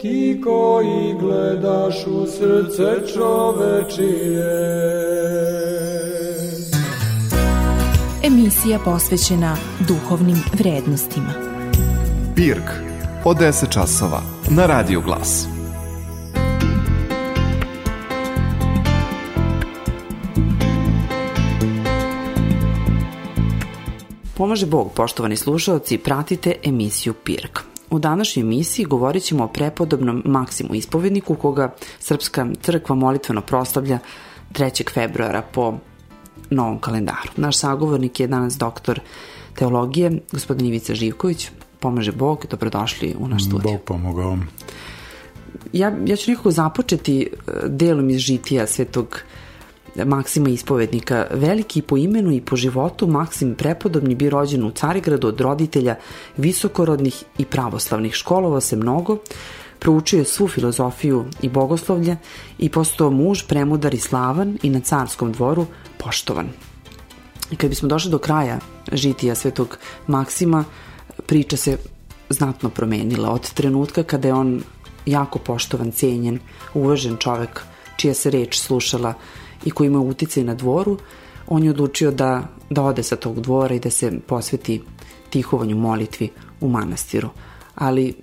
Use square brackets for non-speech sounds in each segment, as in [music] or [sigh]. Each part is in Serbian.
ti koji gledaš u srce čovečije. Emisija posvećena duhovnim vrednostima. Pirk od 10 časova na Radio Glas. Pomaže Bog, poštovani slušalci, pratite emisiju Pirk. U današnjoj emisiji govorit ćemo o prepodobnom Maksimu ispovedniku koga Srpska crkva molitveno proslavlja 3. februara po novom kalendaru. Naš sagovornik je danas doktor teologije, gospodin Ivica Živković. Pomaže Bog, dobrodošli u naš studij. Bog pomogao. Ja, ja ću nekako započeti e, delom iz žitija svetog Maksima ispovednika. Veliki po imenu i po životu, Maksim prepodobni bi rođen u Carigradu od roditelja visokorodnih i pravoslavnih. Školovao se mnogo, proučio svu filozofiju i bogoslovlje i postao muž, premudar i slavan i na carskom dvoru poštovan. I kad bismo došli do kraja žitija svetog Maksima, priča se znatno promenila od trenutka kada je on jako poštovan, cijenjen, uvažen čovek čija se reč slušala i koji ima uticaj na dvoru, on je odlučio da, da ode sa tog dvora i da se posveti tihovanju molitvi u manastiru. Ali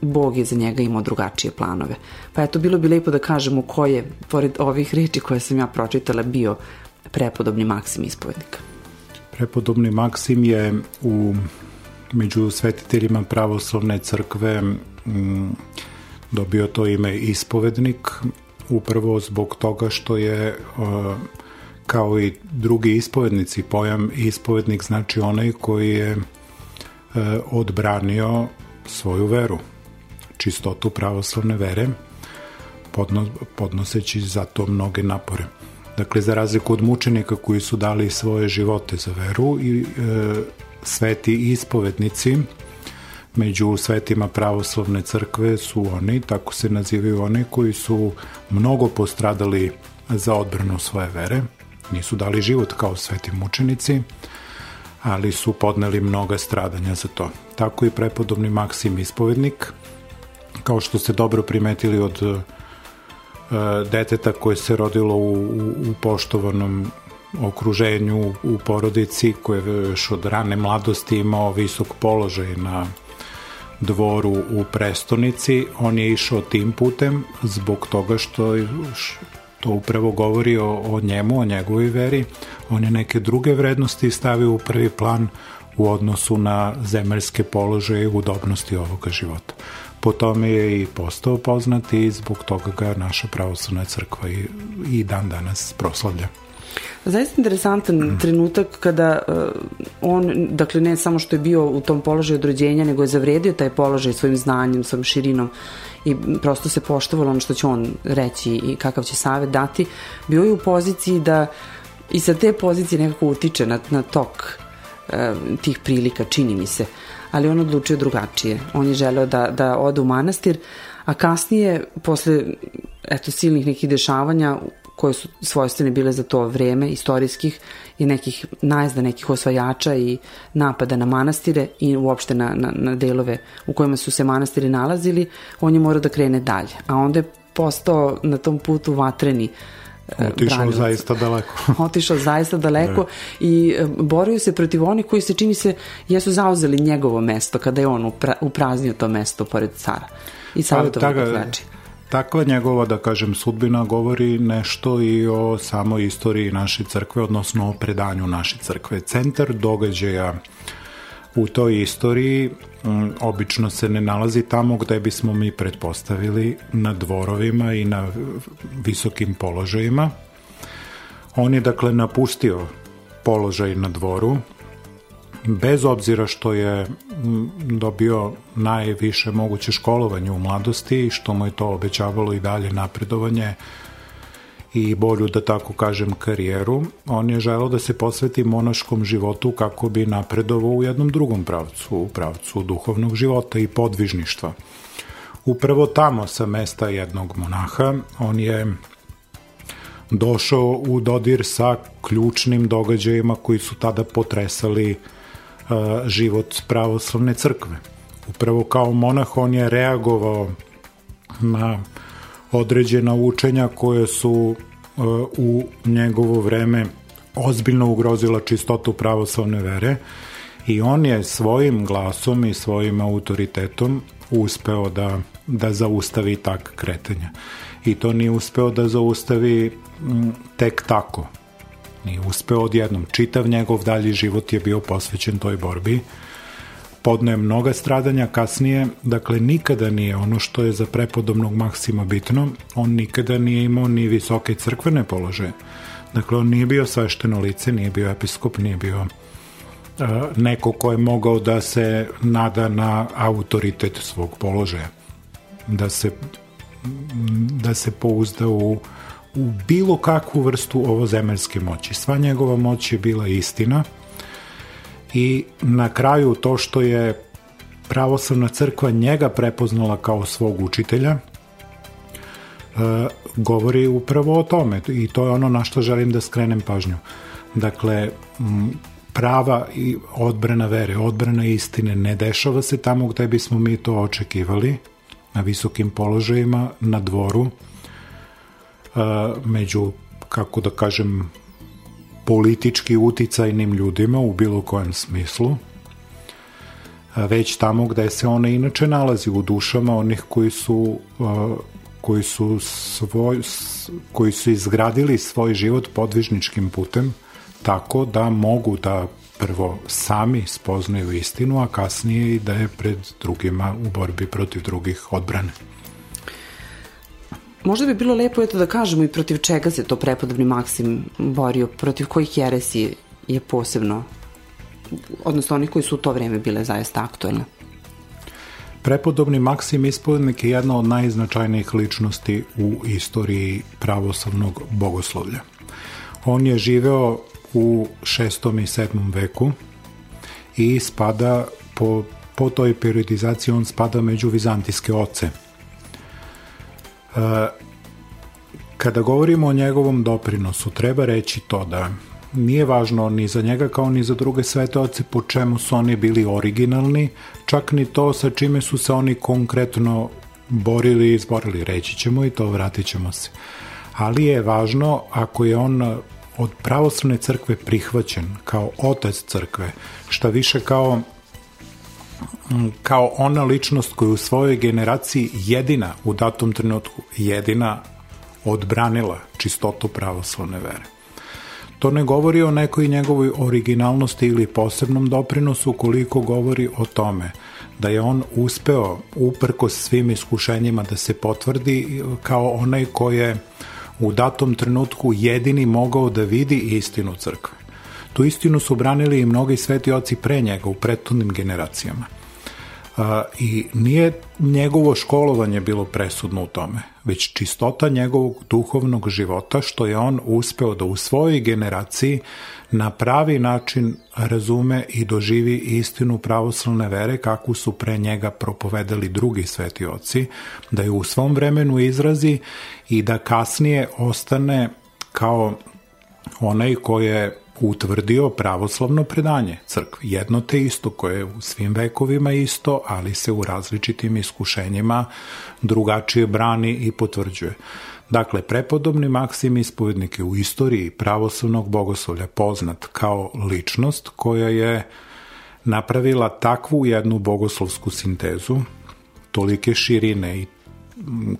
Bog je za njega imao drugačije planove. Pa eto, bilo bi lepo da kažemo ko je, pored ovih reči koje sam ja pročitala, bio prepodobni Maksim ispovednika. Prepodobni Maksim je u među svetiteljima pravoslavne crkve m, mm, dobio to ime ispovednik upravo zbog toga što je kao i drugi ispovednici pojam ispovednik znači onaj koji je e, odbranio svoju veru čistotu pravoslavne vere podno, podnoseći za to mnoge napore. Dakle za razliku od mučenika koji su dali svoje živote za veru i e, sveti ispovednici među svetima pravoslavne crkve su oni, tako se nazivaju oni koji su mnogo postradali za odbranu svoje vere, nisu dali život kao sveti mučenici, ali su podneli mnoga stradanja za to. Tako i prepodobni Maksim ispovednik, kao što ste dobro primetili od uh, deteta koje se rodilo u, u, u poštovanom okruženju, u porodici, koje je još od rane mladosti imao visok položaj na dvoru u prestonici, on je išao tim putem zbog toga što to upravo govori o, o njemu, o njegovoj veri. On je neke druge vrednosti stavio u prvi plan u odnosu na zemaljske položaje i udobnosti ovoga života. Po tome je i postao poznat i zbog toga ga naša pravoslavna crkva i, i dan danas proslavlja. Zaista interesantan mm. trenutak kada uh, on, dakle ne samo što je bio u tom položaju od rođenja, nego je zavredio taj položaj svojim znanjem, svojim širinom i prosto se poštovalo ono što će on reći i kakav će savet dati, bio je u poziciji da i sa te pozicije nekako utiče na, na tok uh, tih prilika, čini mi se. Ali on odlučio drugačije. On je želeo da, da ode u manastir, a kasnije, posle eto, silnih nekih dešavanja, koje su svojstvene bile za to vreme istorijskih i nekih najzda nekih osvajača i napada na manastire i uopšte na, na, na delove u kojima su se manastiri nalazili, on je morao da krene dalje. A onda je postao na tom putu vatreni e, Otišao branilac. zaista daleko. [laughs] Otišao zaista daleko da. i e, borio se protiv onih koji se čini se jesu zauzeli njegovo mesto kada je on upra, upraznio to mesto pored cara. I sada pa, to znači takva njegova, da kažem, sudbina govori nešto i o samoj istoriji naše crkve, odnosno o predanju naše crkve. Centar događaja u toj istoriji m, obično se ne nalazi tamo gde bismo mi pretpostavili na dvorovima i na visokim položajima. On je dakle napustio položaj na dvoru, bez obzira što je dobio najviše moguće školovanje u mladosti i što mu je to obećavalo i dalje napredovanje i bolju, da tako kažem, karijeru, on je želeo da se posveti monaškom životu kako bi napredovao u jednom drugom pravcu, u pravcu duhovnog života i podvižništva. Upravo tamo sa mesta jednog monaha on je došao u dodir sa ključnim događajima koji su tada potresali život pravoslavne crkve. Upravo kao monah on je reagovao na određena učenja koje su u njegovo vreme ozbiljno ugrozila čistotu pravoslavne vere i on je svojim glasom i svojim autoritetom uspeo da, da zaustavi tak kretanja. I to nije uspeo da zaustavi tek tako. Nije uspeo odjednom. Čitav njegov dalji život je bio posvećen toj borbi. Podnoje mnoga stradanja kasnije, dakle nikada nije ono što je za prepodobnog Maksima bitno, on nikada nije imao ni visoke crkvene položaje. Dakle, on nije bio svešteno lice, nije bio episkop, nije bio neko ko je mogao da se nada na autoritet svog položaja da se da se pouzda u, u bilo kakvu vrstu ovozemaljske moći. Sva njegova moć je bila istina i na kraju to što je pravoslavna crkva njega prepoznala kao svog učitelja govori upravo o tome i to je ono na što želim da skrenem pažnju. Dakle, prava i odbrana vere, odbrana istine ne dešava se tamo gde bismo mi to očekivali, na visokim položajima, na dvoru, među, kako da kažem, politički uticajnim ljudima u bilo kojem smislu, već tamo gde se ona inače nalazi u dušama onih koji su koji su svoj koji su izgradili svoj život podvižničkim putem tako da mogu da prvo sami spoznaju istinu, a kasnije i da je pred drugima u borbi protiv drugih odbrane. Možda bi bilo lepo eto da kažemo i protiv čega se to prepodobni Maksim borio, protiv kojih jeresi je posebno, odnosno oni koji su u to vreme bile zaista aktuelne. Prepodobni Maksim ispovednik je jedna od najznačajnijih ličnosti u istoriji pravoslavnog bogoslovlja. On je živeo u 6. i 7. veku i spada po, po toj periodizaciji on spada među vizantijske oce. Kada govorimo o njegovom doprinosu, treba reći to da nije važno ni za njega kao ni za druge svete oce po čemu su oni bili originalni, čak ni to sa čime su se oni konkretno borili i izborili, reći ćemo i to vratit ćemo se. Ali je važno ako je on od pravoslavne crkve prihvaćen kao otac crkve, šta više kao kao ona ličnost koja u svojoj generaciji jedina u datom trenutku jedina odbranila čistotu pravoslavne vere. To ne govori o nekoj njegovoj originalnosti ili posebnom doprinosu koliko govori o tome da je on uspeo uprko svim iskušenjima da se potvrdi kao onaj ko je u datom trenutku jedini mogao da vidi istinu crkve. Tu istinu su branili i mnogi sveti oci pre njega u prethodnim generacijama. A, I nije njegovo školovanje bilo presudno u tome, već čistota njegovog duhovnog života, što je on uspeo da u svojoj generaciji na pravi način razume i doživi istinu pravoslavne vere kakvu su pre njega propovedali drugi sveti oci, da je u svom vremenu izrazi i da kasnije ostane kao onaj ko je utvrdio pravoslavno predanje crkvi. Jedno te isto koje je u svim vekovima isto, ali se u različitim iskušenjima drugačije brani i potvrđuje. Dakle, prepodobni Maksim ispovednik je u istoriji pravoslavnog bogoslovlja poznat kao ličnost koja je napravila takvu jednu bogoslovsku sintezu, tolike širine i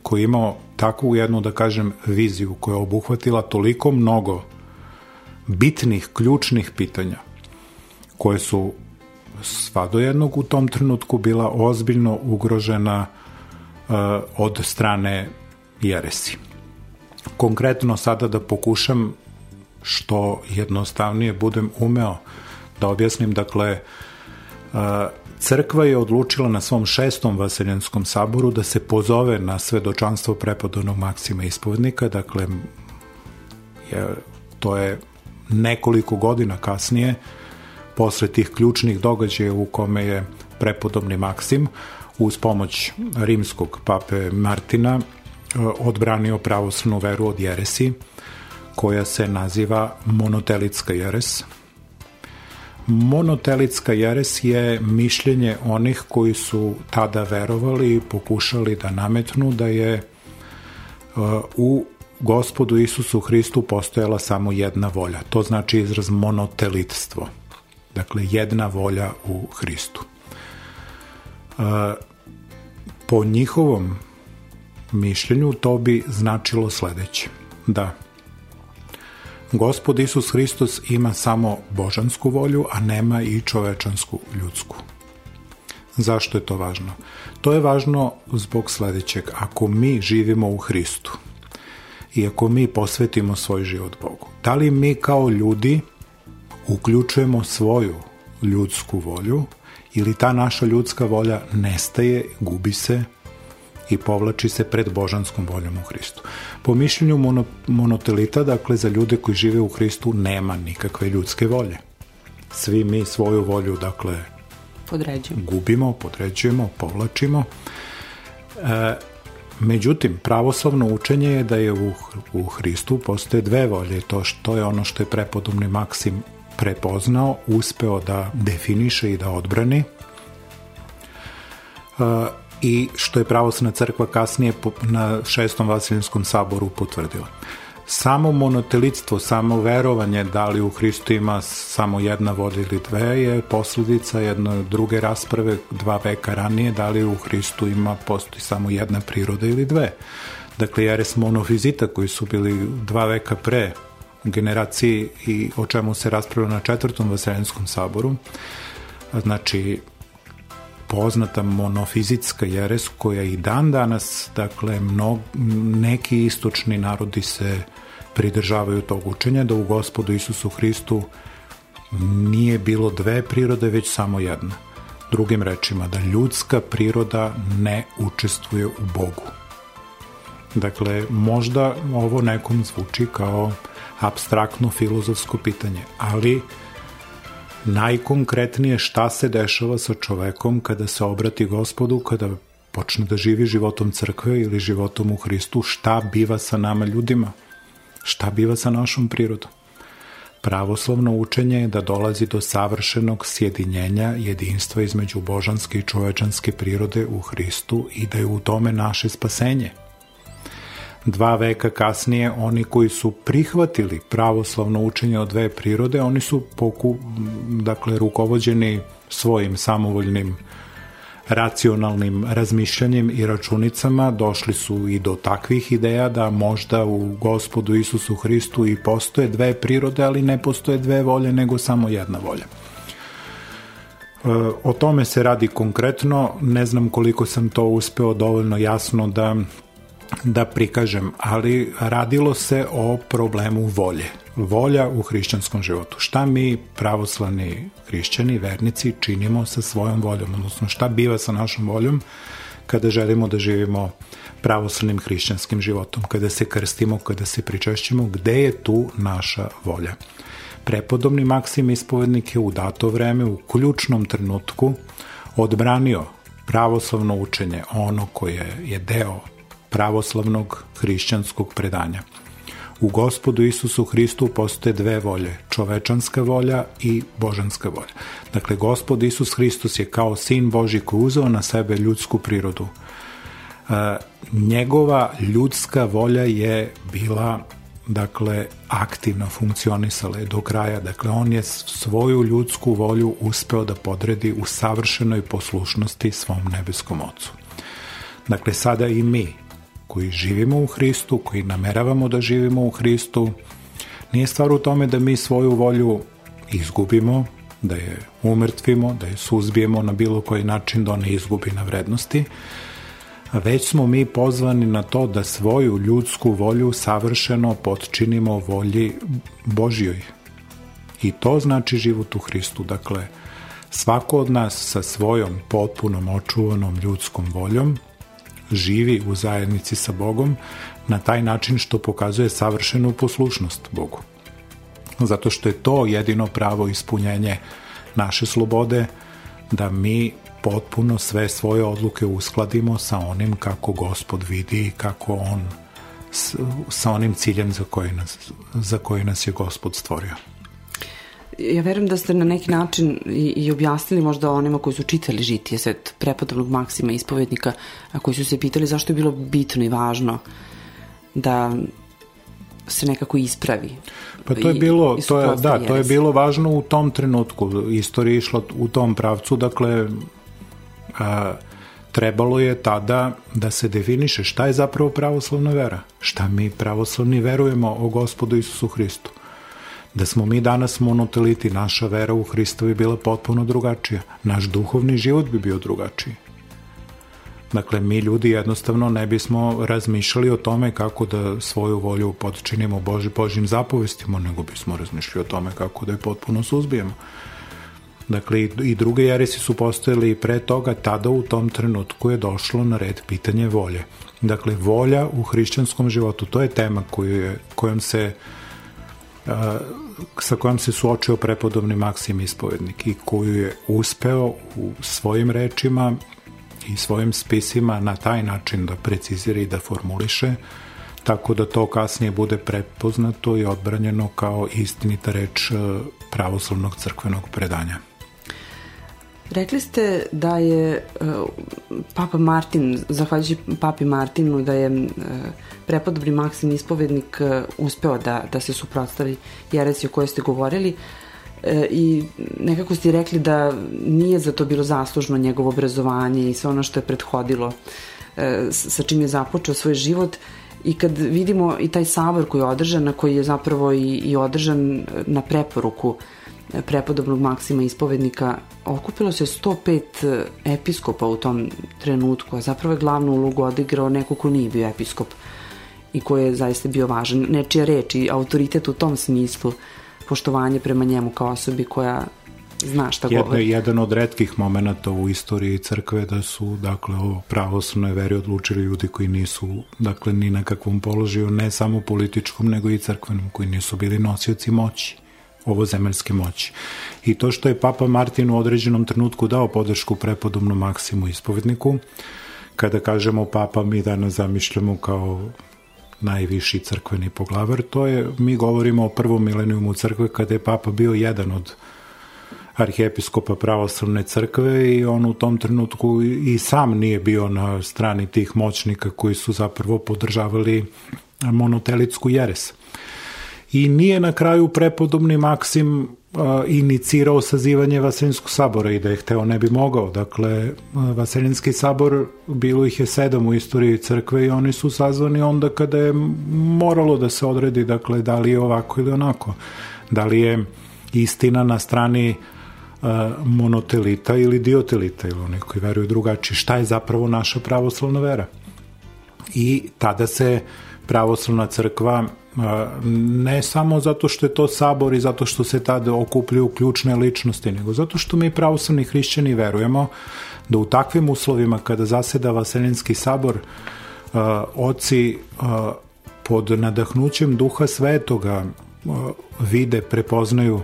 koji je imao takvu jednu, da kažem, viziju koja je obuhvatila toliko mnogo bitnih, ključnih pitanja koje su sva do jednog u tom trenutku bila ozbiljno ugrožena uh, od strane jeresi. Konkretno sada da pokušam što jednostavnije budem umeo da objasnim, dakle, uh, crkva je odlučila na svom šestom vaseljenskom saboru da se pozove na svedočanstvo prepodobnog Maksima ispovednika, dakle, je, to je nekoliko godina kasnije, posle tih ključnih događaja u kome je prepodobni Maksim uz pomoć rimskog pape Martina e, odbranio pravoslavnu veru od jeresi, koja se naziva monotelitska jeres. Monotelitska jeres je mišljenje onih koji su tada verovali i pokušali da nametnu da je uh, u gospodu Isusu Hristu postojala samo jedna volja. To znači izraz monotelitstvo. Dakle, jedna volja u Hristu. Po njihovom mišljenju to bi značilo sledeće. Da Gospod Isus Hristos ima samo božansku volju, a nema i čovečansku ljudsku. Zašto je to važno? To je važno zbog sledećeg. Ako mi živimo u Hristu i ako mi posvetimo svoj život Bogu, da li mi kao ljudi uključujemo svoju ljudsku volju ili ta naša ljudska volja nestaje, gubi se i povlači se pred božanskom voljom u Hristu. Po mišljenju mono, monotelita, dakle za ljude koji žive u Hristu nema nikakve ljudske volje. Svi mi svoju volju, dakle, podređujemo, gubimo, podređujemo, povlačimo. E, međutim, pravoslavno učenje je da je u, u Hristu postoje dve volje. To što je ono što je prepodobni Maksim prepoznao, uspeo da definiše i da odbrani. E, i što je pravoslavna crkva kasnije na šestom Vasilinskom saboru potvrdila. Samo monotelitstvo, samo verovanje da li u Hristu ima samo jedna voda ili dve je posledica jedne druge rasprave dva veka ranije da li u Hristu ima postoji samo jedna priroda ili dve. Dakle, jeres monofizita koji su bili dva veka pre generaciji i o čemu se raspravljalo na četvrtom Vasilinskom saboru, znači poznata monofizitska jeres koja i dan danas, dakle, mnog, neki istočni narodi se pridržavaju tog učenja da u gospodu Isusu Hristu nije bilo dve prirode, već samo jedna. Drugim rečima, da ljudska priroda ne učestvuje u Bogu. Dakle, možda ovo nekom zvuči kao abstraktno filozofsko pitanje, ali najkonkretnije šta se dešava sa čovekom kada se obrati gospodu, kada počne da živi životom crkve ili životom u Hristu, šta biva sa nama ljudima, šta biva sa našom prirodom. Pravoslovno učenje je da dolazi do savršenog sjedinjenja jedinstva između božanske i čovečanske prirode u Hristu i da je u tome naše spasenje – dva veka kasnije oni koji su prihvatili pravoslavno učenje od dve prirode, oni su poku, dakle, rukovođeni svojim samovoljnim racionalnim razmišljanjem i računicama došli su i do takvih ideja da možda u gospodu Isusu Hristu i postoje dve prirode, ali ne postoje dve volje, nego samo jedna volja. E, o tome se radi konkretno, ne znam koliko sam to uspeo dovoljno jasno da da prikažem, ali radilo se o problemu volje. Volja u hrišćanskom životu. Šta mi pravoslavni hrišćani, vernici činimo sa svojom voljom, odnosno šta biva sa našom voljom kada želimo da živimo pravoslavnim hrišćanskim životom, kada se krstimo, kada se pričešćimo, gde je tu naša volja. Prepodobni Maksim ispovednik je u dato vreme, u ključnom trenutku, odbranio pravoslavno učenje, ono koje je deo pravoslavnog hrišćanskog predanja. U gospodu Isusu Hristu postoje dve volje, čovečanska volja i božanska volja. Dakle, gospod Isus Hristos je kao sin Boži koji uzeo na sebe ljudsku prirodu. E, njegova ljudska volja je bila dakle, aktivno funkcionisala je do kraja. Dakle, on je svoju ljudsku volju uspeo da podredi u savršenoj poslušnosti svom nebeskom ocu. Dakle, sada i mi, koji živimo u Hristu, koji nameravamo da živimo u Hristu, nije stvar u tome da mi svoju volju izgubimo, da je umrtvimo, da je suzbijemo na bilo koji način da ona izgubi na vrednosti, već smo mi pozvani na to da svoju ljudsku volju savršeno potčinimo volji Božjoj. I to znači život u Hristu. Dakle, svako od nas sa svojom potpunom očuvanom ljudskom voljom živi u zajednici sa Bogom na taj način što pokazuje savršenu poslušnost Bogu. Zato što je to jedino pravo ispunjenje naše slobode, da mi potpuno sve svoje odluke uskladimo sa onim kako gospod vidi i kako on sa onim ciljem za koji, nas, za koji nas je gospod stvorio. Ja verujem da ste na neki način i, i objasnili možda onima koji su čitali žitije svet prepodobnog Maksima ispovednika, a koji su se pitali zašto je bilo bitno i važno da se nekako ispravi. Pa to je bilo, to je, da, to je bilo važno u tom trenutku. Istorija išla u tom pravcu, dakle, a, trebalo je tada da se definiše šta je zapravo pravoslavna vera. Šta mi pravoslavni verujemo o gospodu Isusu Hristu. Da smo mi danas monoteliti, naša vera u Hrista bi bila potpuno drugačija. Naš duhovni život bi bio drugačiji. Dakle, mi ljudi jednostavno ne bismo razmišljali o tome kako da svoju volju podčinimo Boži, Božim zapovestima, nego bismo razmišljali o tome kako da je potpuno suzbijemo. Dakle, i druge jeresi su postojali i pre toga, tada u tom trenutku je došlo na red pitanje volje. Dakle, volja u hrišćanskom životu, to je tema koju je, kojom se sa kojom se suočio prepodobni Maksim ispovednik i koju je uspeo u svojim rečima i svojim spisima na taj način da precizira i da formuliše, tako da to kasnije bude prepoznato i odbranjeno kao istinita reč e, pravoslavnog crkvenog predanja. Rekli ste da je uh, Papa Martin, zahvaljujući Papi Martinu, da je uh, prepodobni Maksim ispovednik uh, uspeo da, da se suprotstavi jeresi o kojoj ste govorili. Uh, e, i nekako ste rekli da nije za to bilo zaslužno njegovo obrazovanje i sve ono što je prethodilo e, sa čim je započeo svoj život i kad vidimo i taj sabor koji je održan, na koji je zapravo i, i održan na preporuku e, prepodobnog Maksima ispovednika, okupilo se 105 e, episkopa u tom trenutku, a zapravo je glavnu ulogu odigrao neko ko nije bio episkop i koji je zaista bio važan. Nečija reč i autoritet u tom smislu poštovanje prema njemu kao osobi koja zna šta Jedno, govori. Jedan od redkih momenta u istoriji crkve da su dakle o pravoslavnoj veri odlučili ljudi koji nisu dakle ni na kakvom položaju ne samo političkom nego i crkvenom koji nisu bili nosioci moći ovozemaljske moći. I to što je Papa Martin u određenom trenutku dao podršku prepodobnom Maksimu ispovedniku, kada kažemo Papa mi danas zamišljamo kao najviši crkveni poglavar, to je, mi govorimo o prvom milenijumu crkve kada je papa bio jedan od arhijepiskopa pravoslavne crkve i on u tom trenutku i sam nije bio na strani tih moćnika koji su zapravo podržavali monotelitsku jeres. I nije na kraju prepodobni Maksim inicirao sazivanje Vaselinskog sabora i da je hteo ne bi mogao. Dakle, Vaselinski sabor, bilo ih je sedam u istoriji crkve i oni su sazvani onda kada je moralo da se odredi, dakle, da li je ovako ili onako. Da li je istina na strani monotelita ili diotelita ili oni koji veruju drugačije. Šta je zapravo naša pravoslavna vera? I tada se pravoslavna crkva ne samo zato što je to sabor i zato što se tada okupljuju ključne ličnosti, nego zato što mi pravoslavni hrišćani verujemo da u takvim uslovima kada zaseda Vaselinski sabor oci pod nadahnućem duha svetoga vide, prepoznaju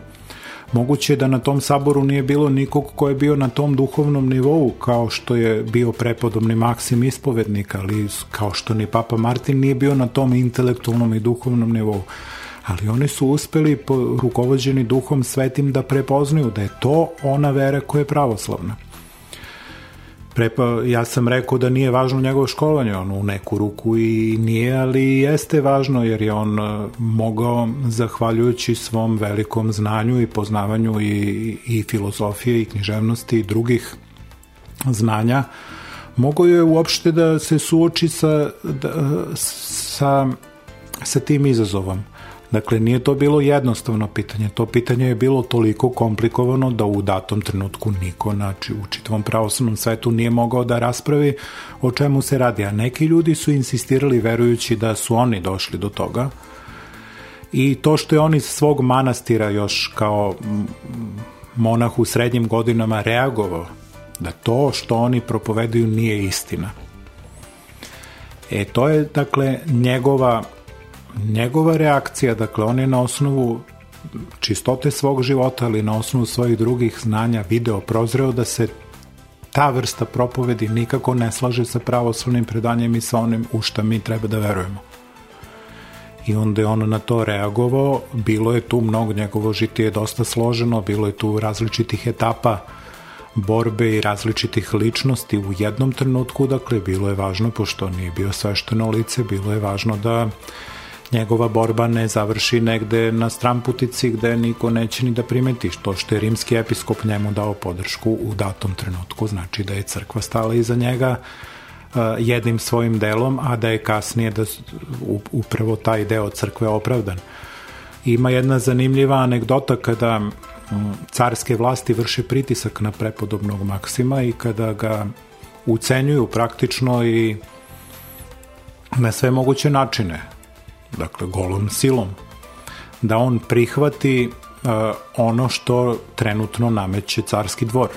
Moguće je da na tom saboru nije bilo nikog ko je bio na tom duhovnom nivou kao što je bio prepodobni Maksim ispovednik, ali kao što ni Papa Martin nije bio na tom intelektualnom i duhovnom nivou. Ali oni su uspeli rukovođeni duhom svetim da prepoznaju da je to ona vera koja je pravoslavna. Prepa, ja sam rekao da nije važno njegovo školovanje, ono u neku ruku i nije, ali jeste važno jer je on e, mogao, zahvaljujući svom velikom znanju i poznavanju i, i filozofije i književnosti i drugih znanja, mogao je uopšte da se suoči sa, da, sa, sa tim izazovom. Dakle, nije to bilo jednostavno pitanje. To pitanje je bilo toliko komplikovano da u datom trenutku niko znači, u čitavom pravoslavnom svetu nije mogao da raspravi o čemu se radi. A neki ljudi su insistirali verujući da su oni došli do toga. I to što je on iz svog manastira još kao monah u srednjim godinama reagovao da to što oni propovedaju nije istina. E, to je, dakle, njegova njegova reakcija, dakle on je na osnovu čistote svog života, ali na osnovu svojih drugih znanja video, prozreo da se ta vrsta propovedi nikako ne slaže sa pravoslavnim predanjem i sa onim u šta mi treba da verujemo. i onda je on na to reagovao. Bilo je tu mnogo, njegovo žitije je dosta složeno, bilo je tu različitih etapa borbe i različitih ličnosti u jednom trenutku, dakle, bilo je važno, pošto nije bio svešteno lice, bilo je važno da njegova borba ne završi negde na stramputici gde niko neće ni da primeti to što je rimski episkop njemu dao podršku u datom trenutku, znači da je crkva stala iza njega uh, jednim svojim delom, a da je kasnije da upravo taj deo crkve opravdan. Ima jedna zanimljiva anegdota kada carske vlasti vrše pritisak na prepodobnog Maksima i kada ga ucenjuju praktično i na sve moguće načine dakle golom silom, da on prihvati uh, ono što trenutno nameće carski dvor.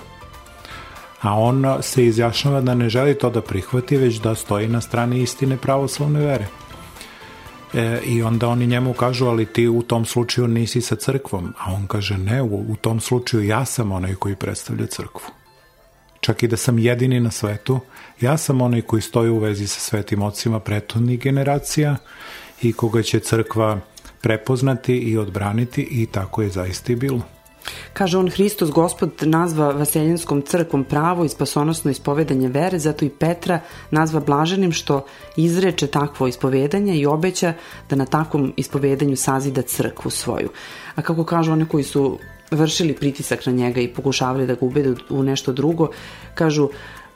A on se izjašnjava da ne želi to da prihvati, već da stoji na strani istine pravoslavne vere. E, I onda oni njemu kažu, ali ti u tom slučaju nisi sa crkvom. A on kaže, ne, u, u tom slučaju ja sam onaj koji predstavlja crkvu. Čak i da sam jedini na svetu, ja sam onaj koji stoji u vezi sa svetim ocima prethodnih generacija i koga će crkva prepoznati i odbraniti i tako je zaista i bilo. Kaže on, Hristos gospod nazva Vaseljenskom crkvom pravo i spasonosno ispovedanje vere, zato i Petra nazva blaženim što izreče takvo ispovedanje i obeća da na takvom ispovedanju sazida crkvu svoju. A kako kažu one koji su vršili pritisak na njega i pokušavali da ga ubede u nešto drugo, kažu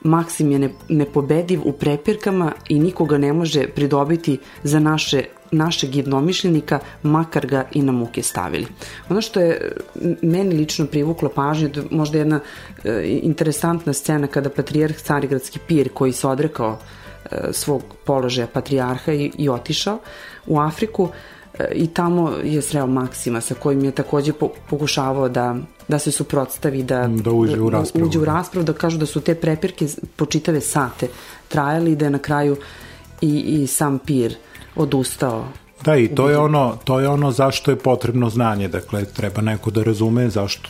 Maksim je nepobediv u prepirkama i nikoga ne može pridobiti za naše našeg jednomišljenika, makar ga i na muke stavili. Ono što je meni lično privuklo pažnju, možda jedna e, interesantna scena kada patrijarh Carigradski pir koji se odrekao e, svog položaja patrijarha i, i otišao u Afriku e, i tamo je sreo Maksima sa kojim je takođe po, pokušavao da da se suprotstavi, da, da uđe u raspravu. Da uđe u raspravu, da kažu da su te prepirke po čitave sate trajali i da je na kraju i, i sam pir odustao. Da, i to je ono, to je ono zašto je potrebno znanje, dakle, treba neko da razume zašto,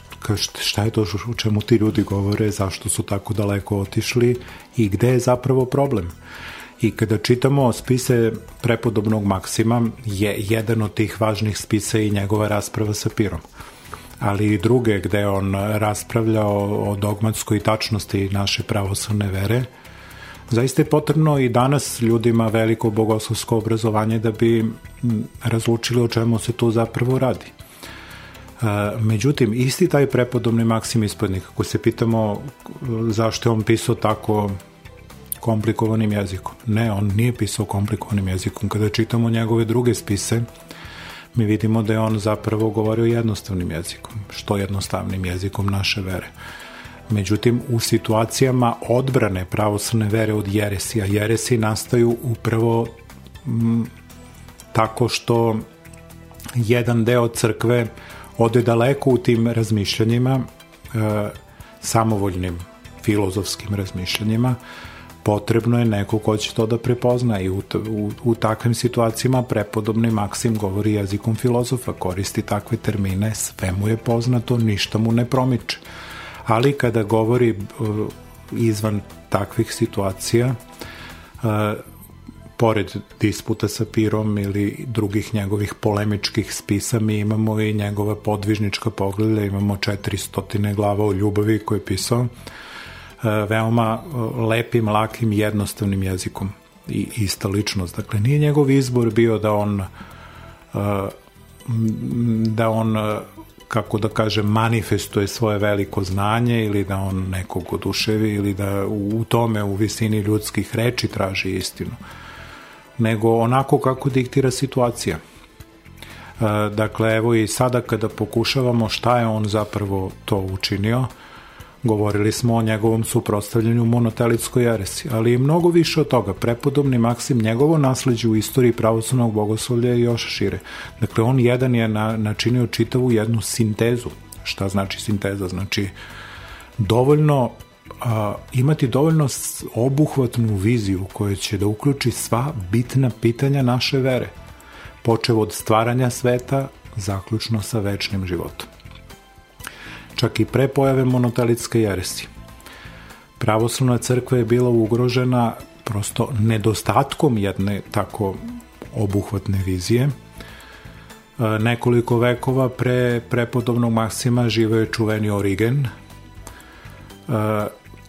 šta je to u čemu ti ljudi govore, zašto su tako daleko otišli i gde je zapravo problem. I kada čitamo spise prepodobnog Maksima, je jedan od tih važnih spisa i njegova rasprava sa Pirom ali i druge gde on raspravlja o, o dogmatskoj tačnosti naše pravoslavne vere, Zaista je potrebno i danas ljudima veliko bogoslovsko obrazovanje da bi razlučili o čemu se tu zapravo radi. E, međutim, isti taj prepodobni Maksim Ispodnik, ako se pitamo zašto je on pisao tako komplikovanim jezikom. Ne, on nije pisao komplikovanim jezikom. Kada čitamo njegove druge spise, mi vidimo da je on zapravo govorio jednostavnim jezikom, što jednostavnim jezikom naše vere. Međutim, u situacijama odbrane pravoslavne vere od jeresija, jeresi nastaju upravo m, tako što jedan deo crkve ode daleko u tim razmišljanjima, e, samovoljnim filozofskim razmišljanjima, potrebno je neko ko će to da prepozna i u, u, u takvim situacijama prepodobni Maksim govori jezikom filozofa, koristi takve termine, sve mu je poznato, ništa mu ne promiče. Ali kada govori uh, izvan takvih situacija, uh, pored disputa sa Pirom ili drugih njegovih polemičkih spisa, mi imamo i njegova podvižnička pogleda, imamo 400 glava o ljubavi koje je pisao, uh, veoma lepim, lakim, jednostavnim jezikom i ista ličnost. Dakle, nije njegov izbor bio da on da on kako da kažem, manifestuje svoje veliko znanje ili da on nekog oduševi ili da u tome, u visini ljudskih reči traži istinu, nego onako kako diktira situacija. E, dakle, evo i sada kada pokušavamo šta je on zapravo to učinio, Govorili smo o njegovom suprostavljanju monotelickoj jeresi, ali i mnogo više od toga. Prepodobni Maksim, njegovo nasledđe u istoriji pravoslavnog bogoslovlja je još šire. Dakle, on jedan je na, načinio čitavu jednu sintezu. Šta znači sinteza? Znači, dovoljno a, imati dovoljno obuhvatnu viziju koja će da uključi sva bitna pitanja naše vere, počev od stvaranja sveta, zaključno sa večnim životom čak i pre pojave monotalitske jeresi. Pravoslavna crkva je bila ugrožena prosto nedostatkom jedne tako obuhvatne vizije nekoliko vekova pre prepodobnog Maksima živeo je čuveni Origen,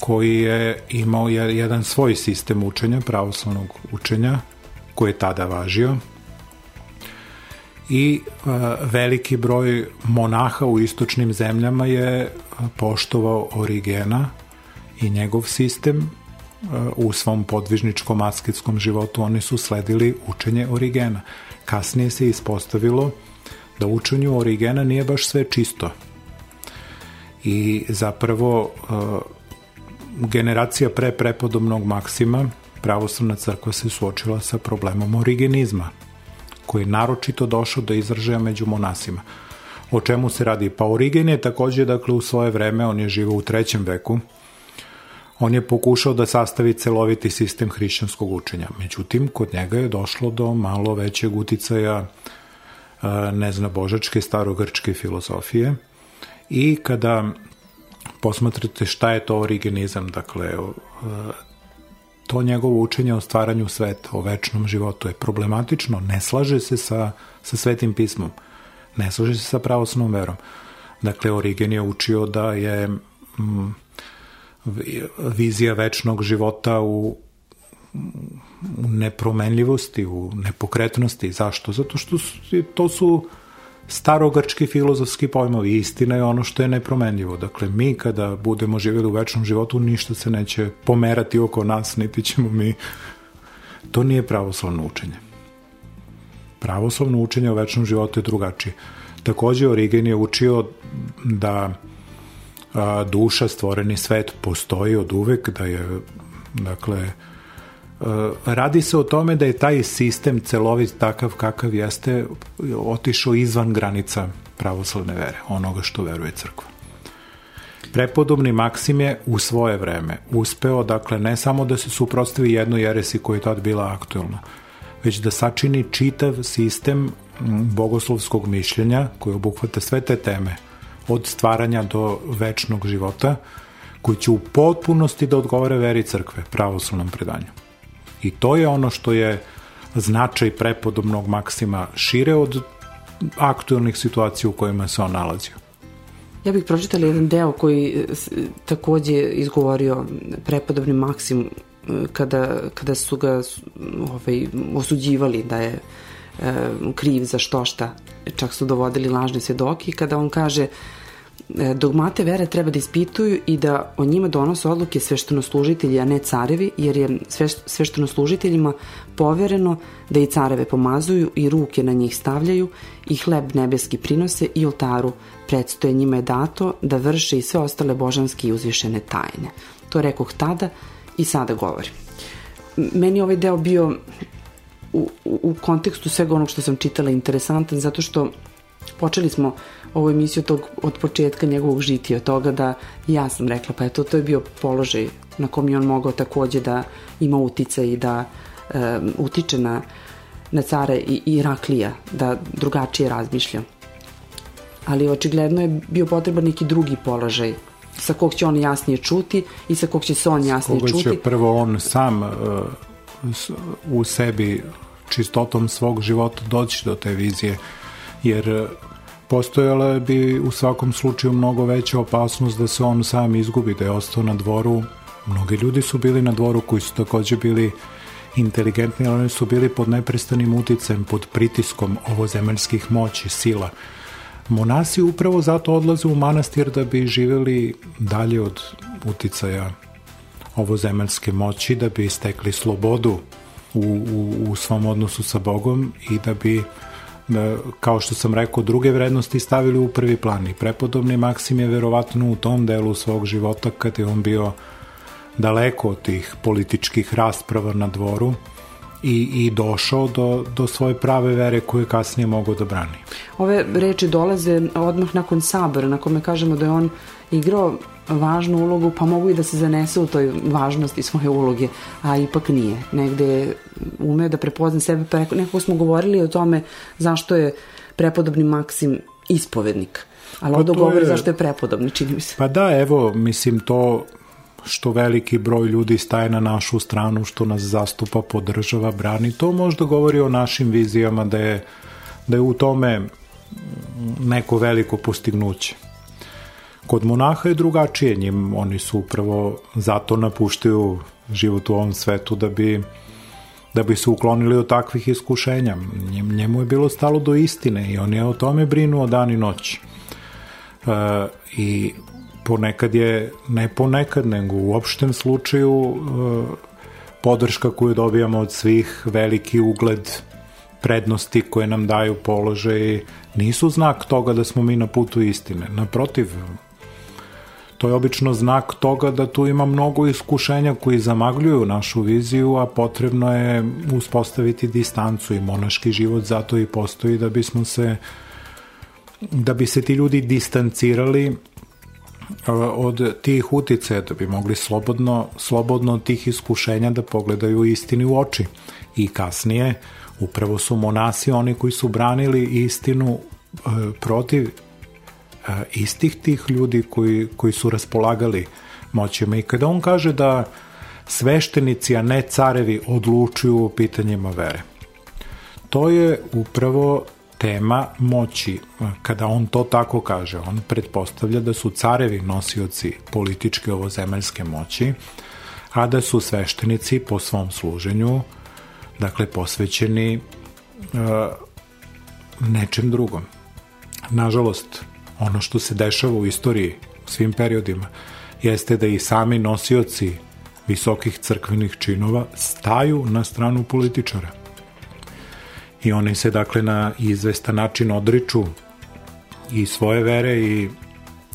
koji je imao jedan svoj sistem učenja, pravoslavnog učenja, koji je tada važio. I veliki broj monaha u istočnim zemljama je poštovao Origena i njegov sistem u svom podvižničkom asketskom životu oni su sledili učenje Origena. Kasnije se ispostavilo da učenju Origena nije baš sve čisto. I zapravo generacija pre prepodobnog Maksima pravoslavna crkva se suočila sa problemom origenizma, koji je naročito došao do izražaja među monasima. O čemu se radi? Pa Origen je takođe, dakle, u svoje vreme, on je živo u trećem veku, on je pokušao da sastavi celoviti sistem hrišćanskog učenja. Međutim, kod njega je došlo do malo većeg uticaja ne znam, božačke starogrčke filozofije i kada posmatrate šta je to origenizam, dakle, to njegovo učenje o stvaranju sveta, o večnom životu je problematično, ne slaže se sa, sa svetim pismom, ne slaže se sa pravosnom verom. Dakle, Origen je učio da je mm, vizija večnog života u, u nepromenljivosti, u nepokretnosti. Zašto? Zato što su, to su starogrčki filozofski pojmovi. Istina je ono što je nepromenljivo. Dakle, mi kada budemo živjeli u večnom životu, ništa se neće pomerati oko nas, niti ćemo mi... To nije pravoslavno učenje. Pravoslavno učenje o večnom životu je drugačije. Takođe, Origen je učio da a, duša, stvoreni svet postoji od uvek, da je, dakle, radi se o tome da je taj sistem celovit takav kakav jeste otišao izvan granica pravoslavne vere, onoga što veruje crkva. Prepodobni Maksim je u svoje vreme uspeo, dakle, ne samo da se suprostavi jednoj jeresi koja je tad bila aktuelna, već da sačini čitav sistem bogoslovskog mišljenja koji obuhvata sve te teme, od stvaranja do večnog života, koji će u potpunosti da odgovore veri crkve, pravoslavnom predanju. I to je ono što je značaj prepodobnog Maksima šire od aktualnih situacija u kojima se on nalazio. Ja bih pročitala jedan deo koji takođe izgovorio prepodobni Maksim e, kada, kada su ga ovaj, osuđivali da je e, kriv za što šta. Čak su dovodili lažne svedoki kada on kaže E, dogmate vere treba da ispituju i da o njima donose odluke sveštenoslužitelji, a ne carevi, jer je sveštenoslužiteljima povereno da i careve pomazuju i ruke na njih stavljaju i hleb nebeski prinose i oltaru predstoje njima je dato da vrše i sve ostale božanske i uzvišene tajne. To rekoh tada i sada govorim. Meni ovaj deo bio u, u, kontekstu svega onog što sam čitala interesantan zato što počeli smo ovu emisiju tog, od početka njegovog žitija, od toga da ja sam rekla, pa eto, to je bio položaj na kom je on mogao takođe da ima utica i da um, utiče na, na cara i, i Raklija, da drugačije razmišlja. Ali očigledno je bio potreban neki drugi položaj sa kog će on jasnije čuti i sa kog će se on jasnije čuti. Koga će prvo on sam uh, u sebi čistotom svog života doći do te vizije, jer postojala bi u svakom slučaju mnogo veća opasnost da se on sam izgubi, da je ostao na dvoru. Mnogi ljudi su bili na dvoru koji su takođe bili inteligentni, ali oni su bili pod neprestanim uticajem, pod pritiskom ovozemaljskih moći, sila. Monasi upravo zato odlaze u manastir da bi živeli dalje od uticaja ovozemaljske moći, da bi stekli slobodu u, u, u svom odnosu sa Bogom i da bi kao što sam rekao, druge vrednosti stavili u prvi plan i prepodobni Maksim je verovatno u tom delu svog života kad je on bio daleko od tih političkih rasprava na dvoru i, i došao do, do svoje prave vere koje kasnije mogao da brani. Ove reči dolaze odmah nakon sabora na kome kažemo da je on igrao važnu ulogu, pa mogu i da se zanese u toj važnosti svoje uloge, a ipak nije. Negde ume da prepozna sebe, pa nekako smo govorili o tome zašto je prepodobni Maksim ispovednik. Ali pa ovdje govori je... zašto je prepodobni, čini mi se. Pa da, evo, mislim, to što veliki broj ljudi staje na našu stranu, što nas zastupa, podržava, brani, to možda govori o našim vizijama da je da je u tome neko veliko postignuće. Kod monaha je drugačije, njim oni su upravo zato napuštaju život u ovom svetu da bi da bi se uklonili od takvih iskušenja. Njemu je bilo stalo do istine i on je o tome brinuo dan i noć. E, I ponekad je, ne ponekad, nego u opštem slučaju e, podrška koju dobijamo od svih, veliki ugled, prednosti koje nam daju položaj, nisu znak toga da smo mi na putu istine. Naprotiv, to je obično znak toga da tu ima mnogo iskušenja koji zamagljuju našu viziju, a potrebno je uspostaviti distancu i monaški život zato i postoji da bismo se da bi se ti ljudi distancirali od tih utice, da bi mogli slobodno, slobodno od tih iskušenja da pogledaju istini u oči. I kasnije, upravo su monasi oni koji su branili istinu e, protiv e, istih tih ljudi koji, koji su raspolagali moćima. I kada on kaže da sveštenici, a ne carevi, odlučuju o pitanjima vere. To je upravo tema moći. Kada on to tako kaže, on pretpostavlja da su carevi nosioci političke ovozemaljske moći, a da su sveštenici po svom služenju, dakle, posvećeni uh, nečem drugom. Nažalost, ono što se dešava u istoriji, u svim periodima, jeste da i sami nosioci visokih crkvenih činova staju na stranu političara i oni se dakle na izvestan način odriču i svoje vere i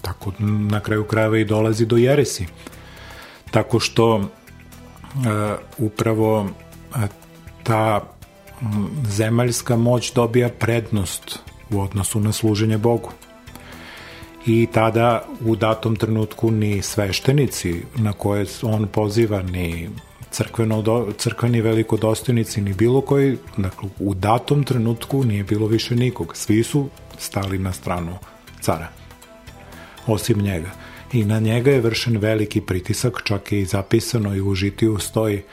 tako na kraju krajeva i dolazi do jeresi. Tako što uh, upravo uh, ta zemaljska moć dobija prednost u odnosu na služenje Bogu. I tada u datom trenutku ni sveštenici na koje on poziva, ni crkveno, do, crkveni velikodostojnici ni bilo koji, dakle, u datom trenutku nije bilo više nikog. Svi su stali na stranu cara, osim njega. I na njega je vršen veliki pritisak, čak je i zapisano i u žitiju stoji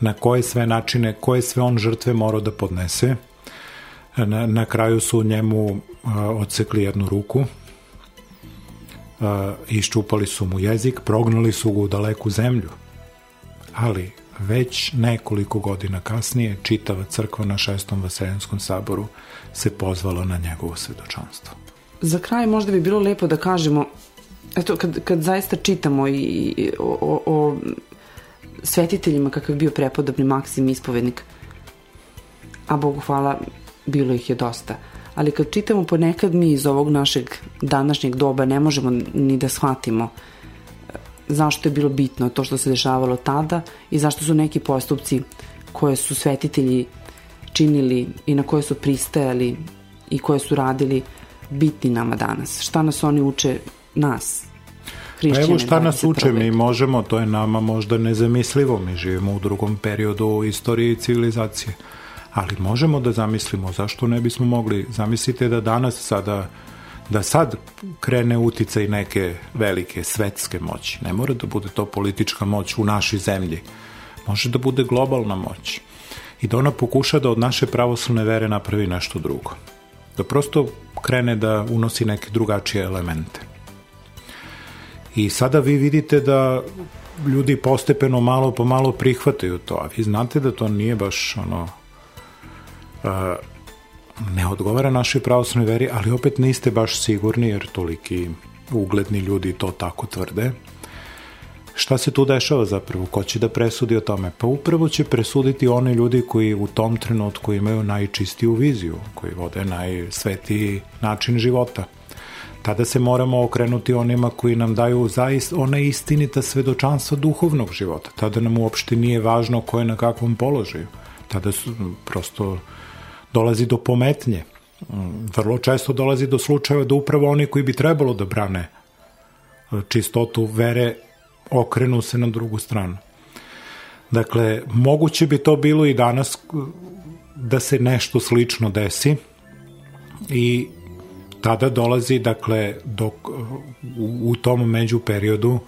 na koje sve načine, koje sve on žrtve morao da podnese. Na, na kraju su njemu a, odsekli jednu ruku, iščupali su mu jezik, prognali su ga u daleku zemlju. Ali već nekoliko godina kasnije čitava crkva na šestom Vaseljenskom saboru se pozvala na njegovo svedočanstvo. Za kraj možda bi bilo lepo da kažemo, eto, kad, kad zaista čitamo i o, o, o svetiteljima kakav je bio prepodobni Maksim ispovednik, a Bogu hvala, bilo ih je dosta. Ali kad čitamo ponekad mi iz ovog našeg današnjeg doba ne možemo ni da shvatimo uh, zašto je bilo bitno to što se dešavalo tada i zašto su neki postupci koje su svetitelji činili i na koje su pristajali i koje su radili bitni nama danas. Šta nas oni uče nas? Pa evo šta nas uče, mi možemo, to je nama možda nezamislivo, mi živimo u drugom periodu u istoriji civilizacije, ali možemo da zamislimo, zašto ne bismo mogli, zamislite da danas sada da sad krene uticaj neke velike svetske moći. Ne mora da bude to politička moć u našoj zemlji. Može da bude globalna moć. I da ona pokuša da od naše pravoslavne vere napravi nešto drugo. Da prosto krene da unosi neke drugačije elemente. I sada vi vidite da ljudi postepeno malo po malo prihvataju to, a vi znate da to nije baš ono ne odgovara našoj pravoslavnoj veri, ali opet niste baš sigurni, jer toliki ugledni ljudi to tako tvrde. Šta se tu dešava zapravo? Ko će da presudi o tome? Pa upravo će presuditi oni ljudi koji u tom trenutku imaju najčistiju viziju, koji vode najsvetiji način života. Tada se moramo okrenuti onima koji nam daju zaist, one istinita svedočanstva duhovnog života. Tada nam uopšte nije važno ko je na kakvom položaju. Tada su prosto dolazi do pometnje. Vrlo često dolazi do slučajeva da upravo oni koji bi trebalo da brane e, čistotu vere okrenu se na drugu stranu. Dakle, moguće bi to bilo i danas e, da se nešto slično desi i tada dolazi, dakle, dok, u, u tom među periodu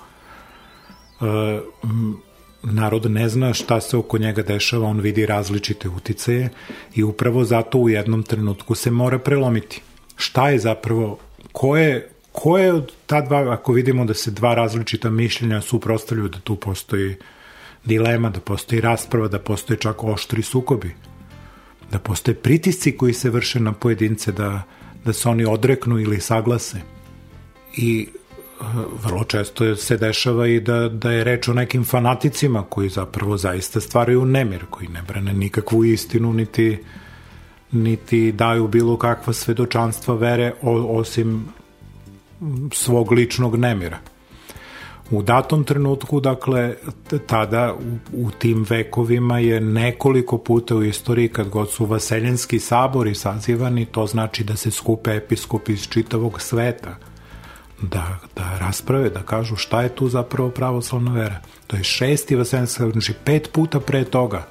narod ne zna šta se oko njega dešava, on vidi različite uticaje i upravo zato u jednom trenutku se mora prelomiti. Šta je zapravo, ko je, ko je od ta dva, ako vidimo da se dva različita mišljenja suprostavljaju, da tu postoji dilema, da postoji rasprava, da postoje čak oštri sukobi, da postoje pritisci koji se vrše na pojedince da, da se oni odreknu ili saglase. I vrlo često se dešava i da, da je reč o nekim fanaticima koji zapravo zaista stvaraju nemir, koji ne brane nikakvu istinu, niti, niti daju bilo kakva svedočanstva vere o, osim svog ličnog nemira. U datom trenutku, dakle, tada u, u tim vekovima je nekoliko puta u istoriji kad god su vaseljenski sabori sazivani, to znači da se skupe episkopi iz čitavog sveta – da, da rasprave, da kažu šta je tu zapravo pravoslavna vera. To je šesti vaseljanski znači pet puta pre toga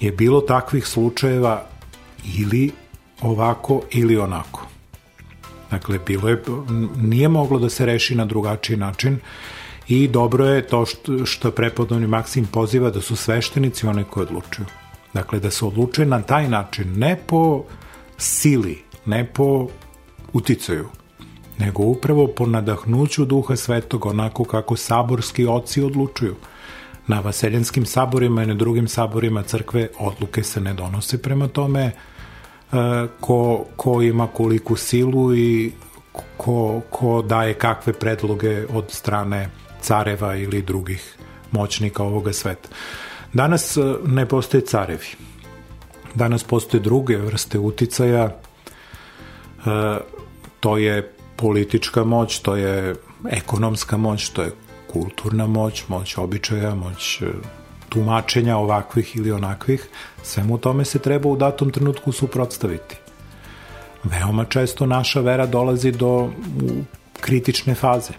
je bilo takvih slučajeva ili ovako ili onako. Dakle, bilo je, nije moglo da se reši na drugačiji način i dobro je to što, što prepodobni Maksim poziva da su sveštenici one koji odlučuju. Dakle, da se odlučuje na taj način, ne po sili, ne po uticaju, nego upravo po nadahnuću duha svetog, onako kako saborski oci odlučuju. Na vaseljenskim saborima i na drugim saborima crkve odluke se ne donose prema tome e, ko, ko ima koliku silu i ko, ko daje kakve predloge od strane careva ili drugih moćnika ovoga sveta. Danas e, ne postoje carevi. Danas postoje druge vrste uticaja. E, to je politička moć, to je ekonomska moć, to je kulturna moć, moć običaja, moć e, tumačenja ovakvih ili onakvih, svemu tome se treba u datom trenutku suprotstaviti. Veoma često naša vera dolazi do kritične faze.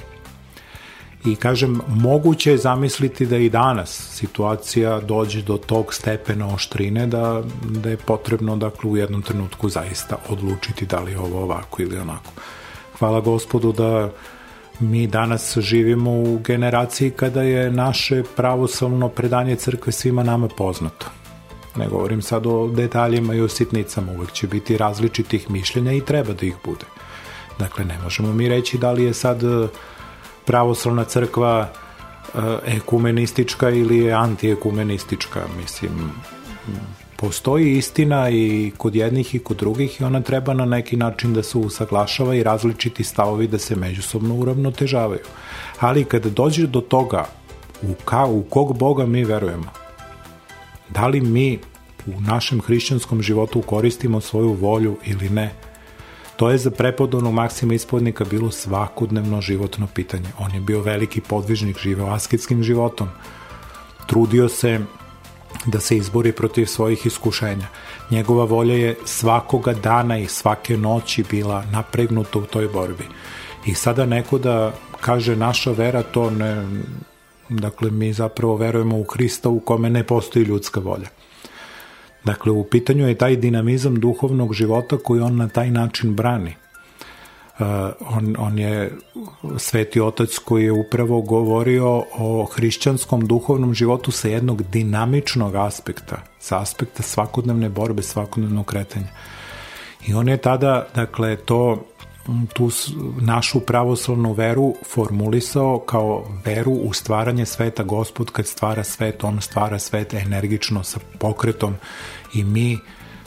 I kažem, moguće je zamisliti da i danas situacija dođe do tog stepena oštrine da, da je potrebno dakle, u jednom trenutku zaista odlučiti da li je ovo ovako ili onako hvala gospodu da mi danas živimo u generaciji kada je naše pravoslavno predanje crkve svima nama poznato. Ne govorim sad o detaljima i o sitnicama, uvek će biti različitih mišljenja i treba da ih bude. Dakle, ne možemo mi reći da li je sad e, pravoslavna crkva e, ekumenistička ili je antiekumenistička. Mislim, postoji istina i kod jednih i kod drugih i ona treba na neki način da se usaglašava i različiti stavovi da se međusobno uravnotežavaju. Ali kada dođe do toga u, ka, u kog Boga mi verujemo, da li mi u našem hrišćanskom životu koristimo svoju volju ili ne, to je za prepodobnog Maksima Ispodnika bilo svakodnevno životno pitanje. On je bio veliki podvižnik, živeo asketskim životom. Trudio se da se izbori protiv svojih iskušenja. Njegova volja je svakoga dana i svake noći bila napregnuta u toj borbi. I sada neko da kaže naša vera to ne, dakle mi zapravo verujemo u Hrista u kome ne postoji ljudska volja. Dakle, u pitanju je taj dinamizam duhovnog života koji on na taj način brani. Uh, on, on je sveti otac koji je upravo govorio o hrišćanskom duhovnom životu sa jednog dinamičnog aspekta, sa aspekta svakodnevne borbe, svakodnevnog kretanja. I on je tada, dakle, to tu našu pravoslavnu veru formulisao kao veru u stvaranje sveta gospod kad stvara svet, on stvara svet energično sa pokretom i mi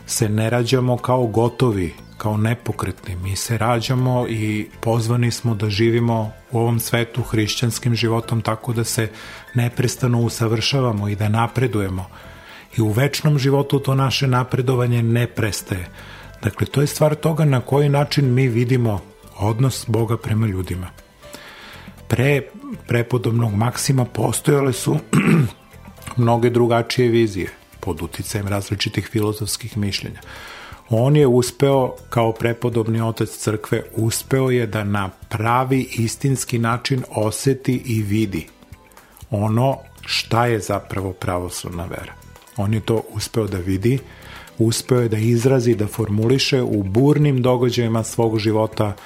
se ne rađamo kao gotovi kao nepokretni. Mi se rađamo i pozvani smo da živimo u ovom svetu hrišćanskim životom tako da se neprestano usavršavamo i da napredujemo. I u večnom životu to naše napredovanje ne prestaje. Dakle, to je stvar toga na koji način mi vidimo odnos Boga prema ljudima. Pre prepodobnog maksima postojale su [clears throat] mnoge drugačije vizije pod uticajem različitih filozofskih mišljenja on je uspeo, kao prepodobni otac crkve, uspeo je da na pravi istinski način oseti i vidi ono šta je zapravo pravoslavna vera. On je to uspeo da vidi, uspeo je da izrazi, da formuliše u burnim događajima svog života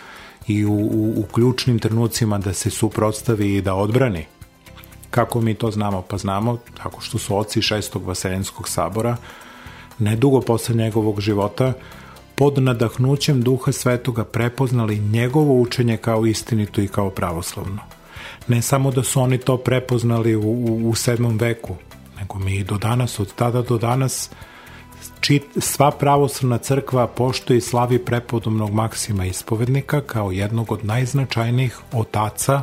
i u, u, u ključnim trenucima da se suprotstavi i da odbrani Kako mi to znamo? Pa znamo tako što su oci šestog vaseljenskog sabora nedugo posle njegovog života pod nadahnućem duha svetoga prepoznali njegovo učenje kao istinito i kao pravoslavno. Ne samo da su oni to prepoznali u, u, u sedmom veku, nego mi do danas, od tada do danas, čit, sva pravoslavna crkva poštuje i slavi prepodobnog Maksima ispovednika kao jednog od najznačajnijih otaca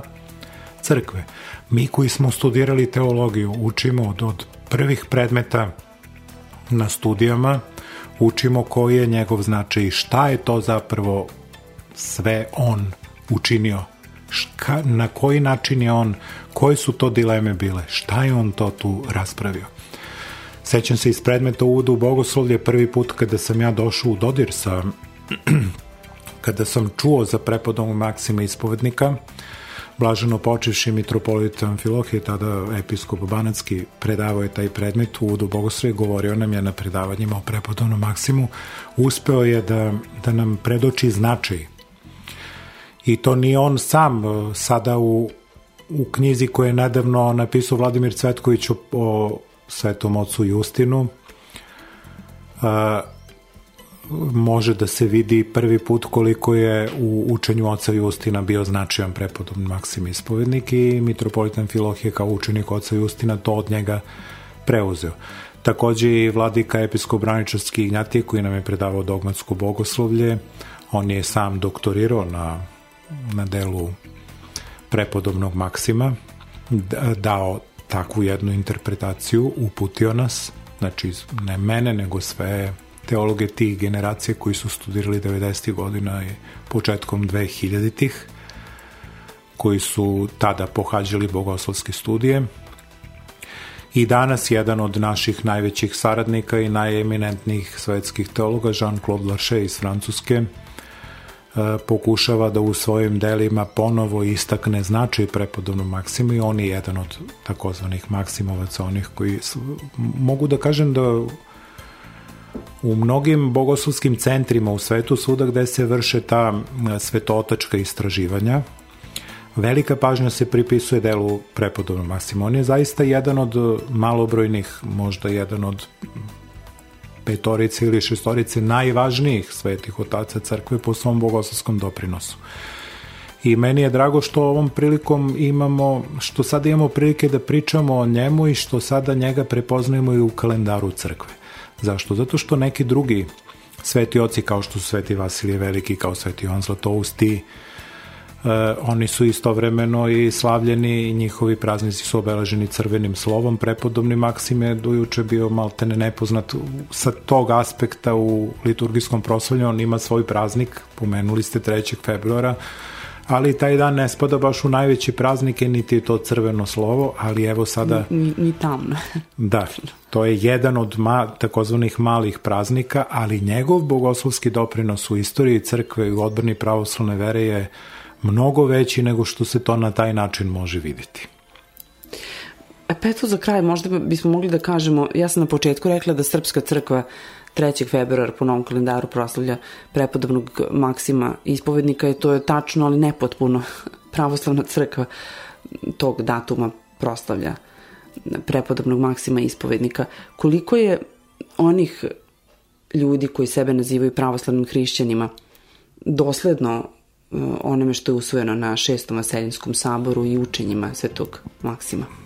crkve. Mi koji smo studirali teologiju učimo od, od prvih predmeta na studijama, učimo koji je njegov značaj i šta je to zapravo sve on učinio ška, na koji način je on, koje su to dileme bile, šta je on to tu raspravio. Sećam se iz predmeta uvoda u bogoslovlje prvi put kada sam ja došao u dodir sa [clears throat] kada sam čuo za prepodom Maksima ispovednika, blaženo počevši mitropolita Amfilohije, tada episkop Banacki, predavao je taj predmet u uvodu bogoslovlje, govorio nam je na predavanjima o prepodobnom Maksimu, uspeo je da, da nam predoči značaj I to ni on sam e, sada u, u knjizi koju je nedavno napisao Vladimir Cvetković o, o svetom ocu Justinu. E, može da se vidi prvi put koliko je u učenju oca Justina bio značajan prepodobni Maksim ispovednik i mitropolitan Filohije kao učenik oca Justina to od njega preuzeo. Takođe i vladika episkop Braničarski Ignjatije koji nam je predavao dogmatsko bogoslovlje, on je sam doktorirao na na delu prepodobnog Maksima dao takvu jednu interpretaciju, uputio nas, znači ne mene, nego sve teologe tih generacije koji su studirali 90. godina i početkom 2000-ih, koji su tada pohađali bogoslovske studije. I danas jedan od naših najvećih saradnika i najeminentnijih svetskih teologa, Jean-Claude Larcher iz Francuske, E, pokušava da u svojim delima ponovo istakne značaj prepodobnog maksima i on je jedan od takozvanih maksimovaca, onih koji mogu da kažem da u mnogim bogoslovskim centrima u svetu, svuda gde se vrše ta svetotačka istraživanja, velika pažnja se pripisuje delu prepodobnog maksima. On je zaista jedan od malobrojnih, možda jedan od petorice ili šestorice najvažnijih svetih otaca crkve po svom bogoslovskom doprinosu. I meni je drago što ovom prilikom imamo, što sada imamo prilike da pričamo o njemu i što sada njega prepoznajemo i u kalendaru crkve. Zašto? Zato što neki drugi sveti oci kao što su sveti Vasilije Veliki, kao sveti Jovan Zlatousti, e, oni su istovremeno i slavljeni i njihovi praznici su obeleženi crvenim slovom. Prepodobni Maksime dojuče bio maltene nepoznat sa tog aspekta u liturgijskom proslavlju. On ima svoj praznik, pomenuli ste 3. februara, ali taj dan ne spada baš u najveće praznike, niti je to crveno slovo, ali evo sada... Ni, ni tamno. [laughs] da, to je jedan od ma, takozvanih malih praznika, ali njegov bogoslovski doprinos u istoriji crkve i u odbrani pravoslavne vere je mnogo veći nego što se to na taj način može videti. E pa eto za kraj, možda bismo mogli da kažemo, ja sam na početku rekla da Srpska crkva 3. februar po novom kalendaru proslavlja prepodobnog Maksima ispovednika i to je tačno, ali nepotpuno. [laughs] Pravoslavna crkva tog datuma proslavlja prepodobnog Maksima ispovednika. Koliko je onih ljudi koji sebe nazivaju pravoslavnim hrišćanima dosledno onome što je usvojeno na šestom vaseljinskom saboru i učenjima Svetog Maksima?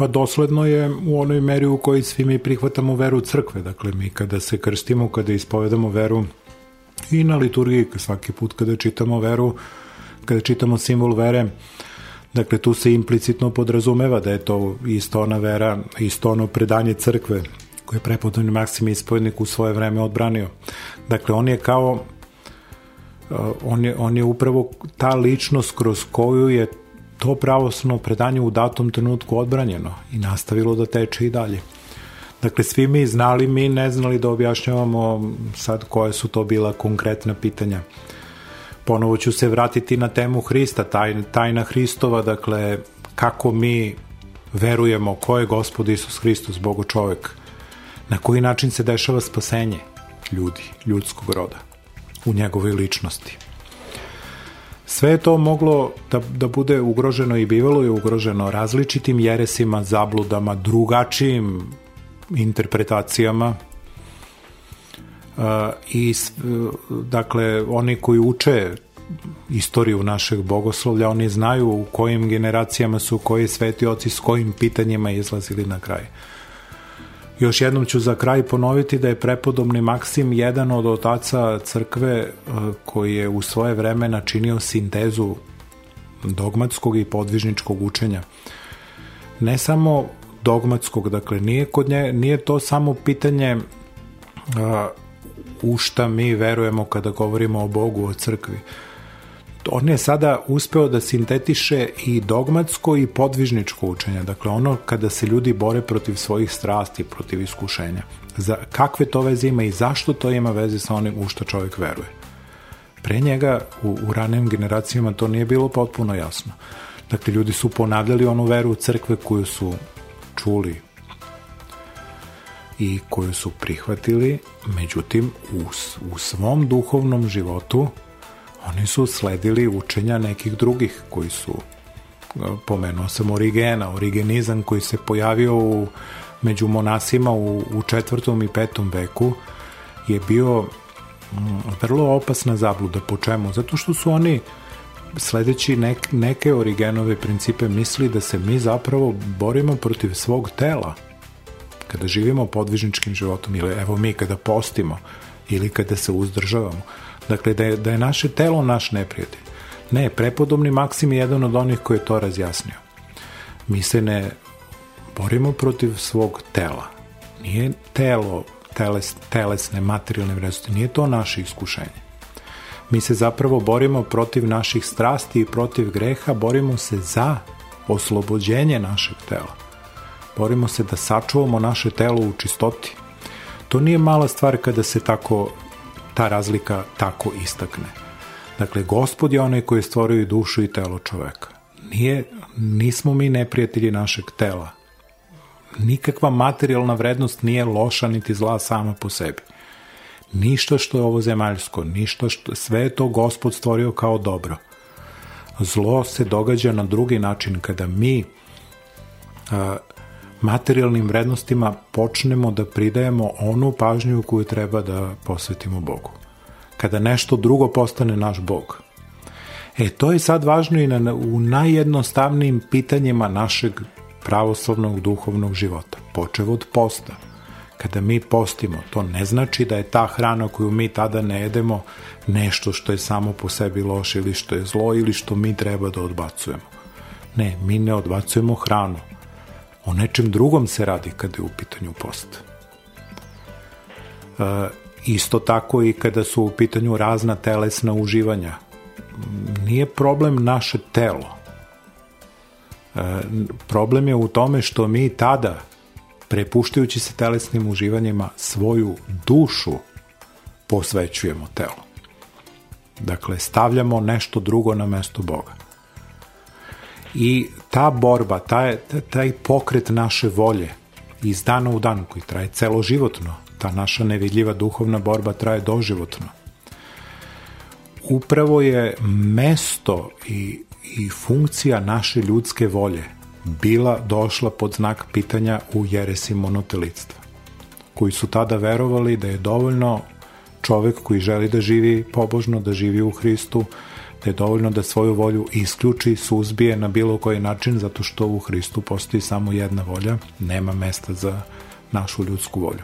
Pa dosledno je u onoj meri u kojoj svi mi prihvatamo veru crkve. Dakle, mi kada se krstimo, kada ispovedamo veru i na liturgiji, svaki put kada čitamo veru, kada čitamo simbol vere, dakle tu se implicitno podrazumeva da je to isto ona vera, isto ono predanje crkve koje je prepodobni Maksim ispovednik u svoje vreme odbranio. Dakle, on je kao on je, on je upravo ta ličnost kroz koju je to pravosno predanje u datom trenutku odbranjeno i nastavilo da teče i dalje. Dakle, svi mi znali, mi ne znali da objašnjavamo sad koje su to bila konkretna pitanja. Ponovo ću se vratiti na temu Hrista, taj, tajna Hristova, dakle, kako mi verujemo ko je Gospod Isus Hristos, Bogo čovek, na koji način se dešava spasenje ljudi, ljudskog roda u njegovoj ličnosti. Sve je to moglo da, da bude ugroženo i bivalo je ugroženo različitim jeresima, zabludama, drugačijim interpretacijama uh, i dakle oni koji uče istoriju našeg bogoslovlja, oni znaju u kojim generacijama su koji svetioci s kojim pitanjima izlazili na kraj. Još jednom ću za kraj ponoviti da je prepodobni Maksim jedan od otaca crkve e, koji je u svoje vreme načinio sintezu dogmatskog i podvižničkog učenja. Ne samo dogmatskog, dakle nije, kod nje, nije to samo pitanje uh, u šta mi verujemo kada govorimo o Bogu, o crkvi. On je sada uspeo da sintetiše i dogmatsko i podvižničko učenje. Dakle, ono kada se ljudi bore protiv svojih strasti, protiv iskušenja. Za kakve to veze ima i zašto to ima veze sa onim u što čovjek veruje. Pre njega u, u ranim generacijama to nije bilo potpuno jasno. Dakle, ljudi su ponavljali onu veru u crkve koju su čuli i koju su prihvatili, međutim u, u svom duhovnom životu oni su sledili učenja nekih drugih koji su pomenuo sam Origena, Origenizam koji se pojavio u, među monasima u, u četvrtom i petom veku je bio mm, vrlo opasna zabluda. Po čemu? Zato što su oni sledeći nek, neke Origenove principe misli da se mi zapravo borimo protiv svog tela kada živimo podvižničkim životom ili evo mi kada postimo ili kada se uzdržavamo Dakle, da je, da je naše telo naš neprijatelj. Ne, prepodobni Maksim je jedan od onih koji je to razjasnio. Mi se ne borimo protiv svog tela. Nije telo, teles, telesne, materijalne vrednosti, nije to naše iskušenje. Mi se zapravo borimo protiv naših strasti i protiv greha, borimo se za oslobođenje našeg tela. Borimo se da sačuvamo naše telo u čistoti. To nije mala stvar kada se tako ta razlika tako istakne. Dakle, gospod je onaj koji je stvorio i dušu i telo čoveka. Nije, nismo mi neprijatelji našeg tela. Nikakva materijalna vrednost nije loša niti zla sama po sebi. Ništa što je ovo zemaljsko, ništa što, sve je to gospod stvorio kao dobro. Zlo se događa na drugi način kada mi a, materijalnim vrednostima počnemo da pridajemo onu pažnju koju treba da posvetimo Bogu. Kada nešto drugo postane naš Bog. E, to je sad važno i na, u najjednostavnijim pitanjima našeg pravoslavnog duhovnog života. Počev od posta. Kada mi postimo, to ne znači da je ta hrana koju mi tada ne jedemo nešto što je samo po sebi loše ili što je zlo ili što mi treba da odbacujemo. Ne, mi ne odbacujemo hranu O nečem drugom se radi kada je u pitanju post. E, isto tako i kada su u pitanju razna telesna uživanja. Nije problem naše telo. E, problem je u tome što mi tada, prepuštajući se telesnim uživanjima, svoju dušu posvećujemo telu. Dakle, stavljamo nešto drugo na mesto Boga i ta borba, taj, taj pokret naše volje iz dana u dan koji traje celoživotno, ta naša nevidljiva duhovna borba traje doživotno. Upravo je mesto i, i funkcija naše ljudske volje bila došla pod znak pitanja u jeresi monotelitstva, koji su tada verovali da je dovoljno čovek koji želi da živi pobožno, da živi u Hristu, da je dovoljno da svoju volju isključi, suzbije na bilo koji način, zato što u Hristu postoji samo jedna volja, nema mesta za našu ljudsku volju.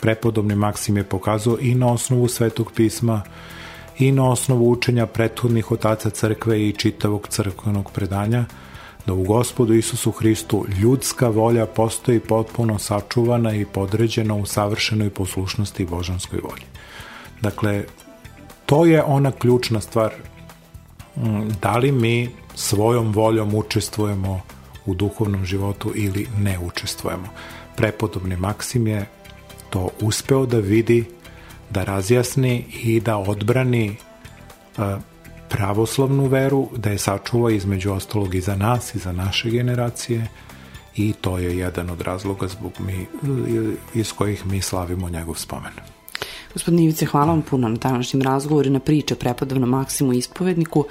Prepodobni Maksim je pokazao i na osnovu Svetog pisma i na osnovu učenja prethodnih otaca crkve i čitavog crkvenog predanja, da u gospodu Isusu Hristu ljudska volja postoji potpuno sačuvana i podređena u savršenoj poslušnosti božanskoj volji. Dakle, to je ona ključna stvar da li mi svojom voljom učestvujemo u duhovnom životu ili ne učestvujemo. Prepodobni Maksim je to uspeo da vidi, da razjasni i da odbrani pravoslavnu veru, da je sačuva između ostalog i za nas i za naše generacije i to je jedan od razloga zbog mi, iz kojih mi slavimo njegov spomen. Gospodine Ivice, hvala vam puno na današnjem razgovoru i na priče prepodavnom Maksimu ispovedniku,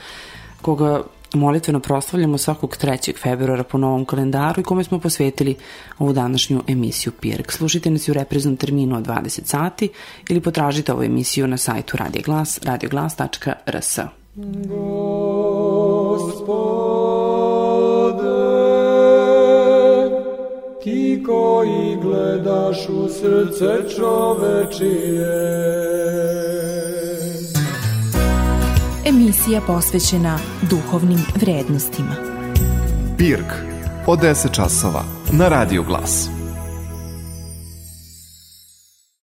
koga molitveno proslavljamo svakog 3. februara po novom kalendaru i kome smo posvetili ovu današnju emisiju Pirk. Slušajte nas i u repreznom terminu od 20 sati ili potražite ovu emisiju na sajtu Radio Glas, radioglas.rs. Gospode, ti koji gledaš u srce čovečije, Emisija posvećena duhovnim vrednostima. Pirk od 10 časova na Radio Glas.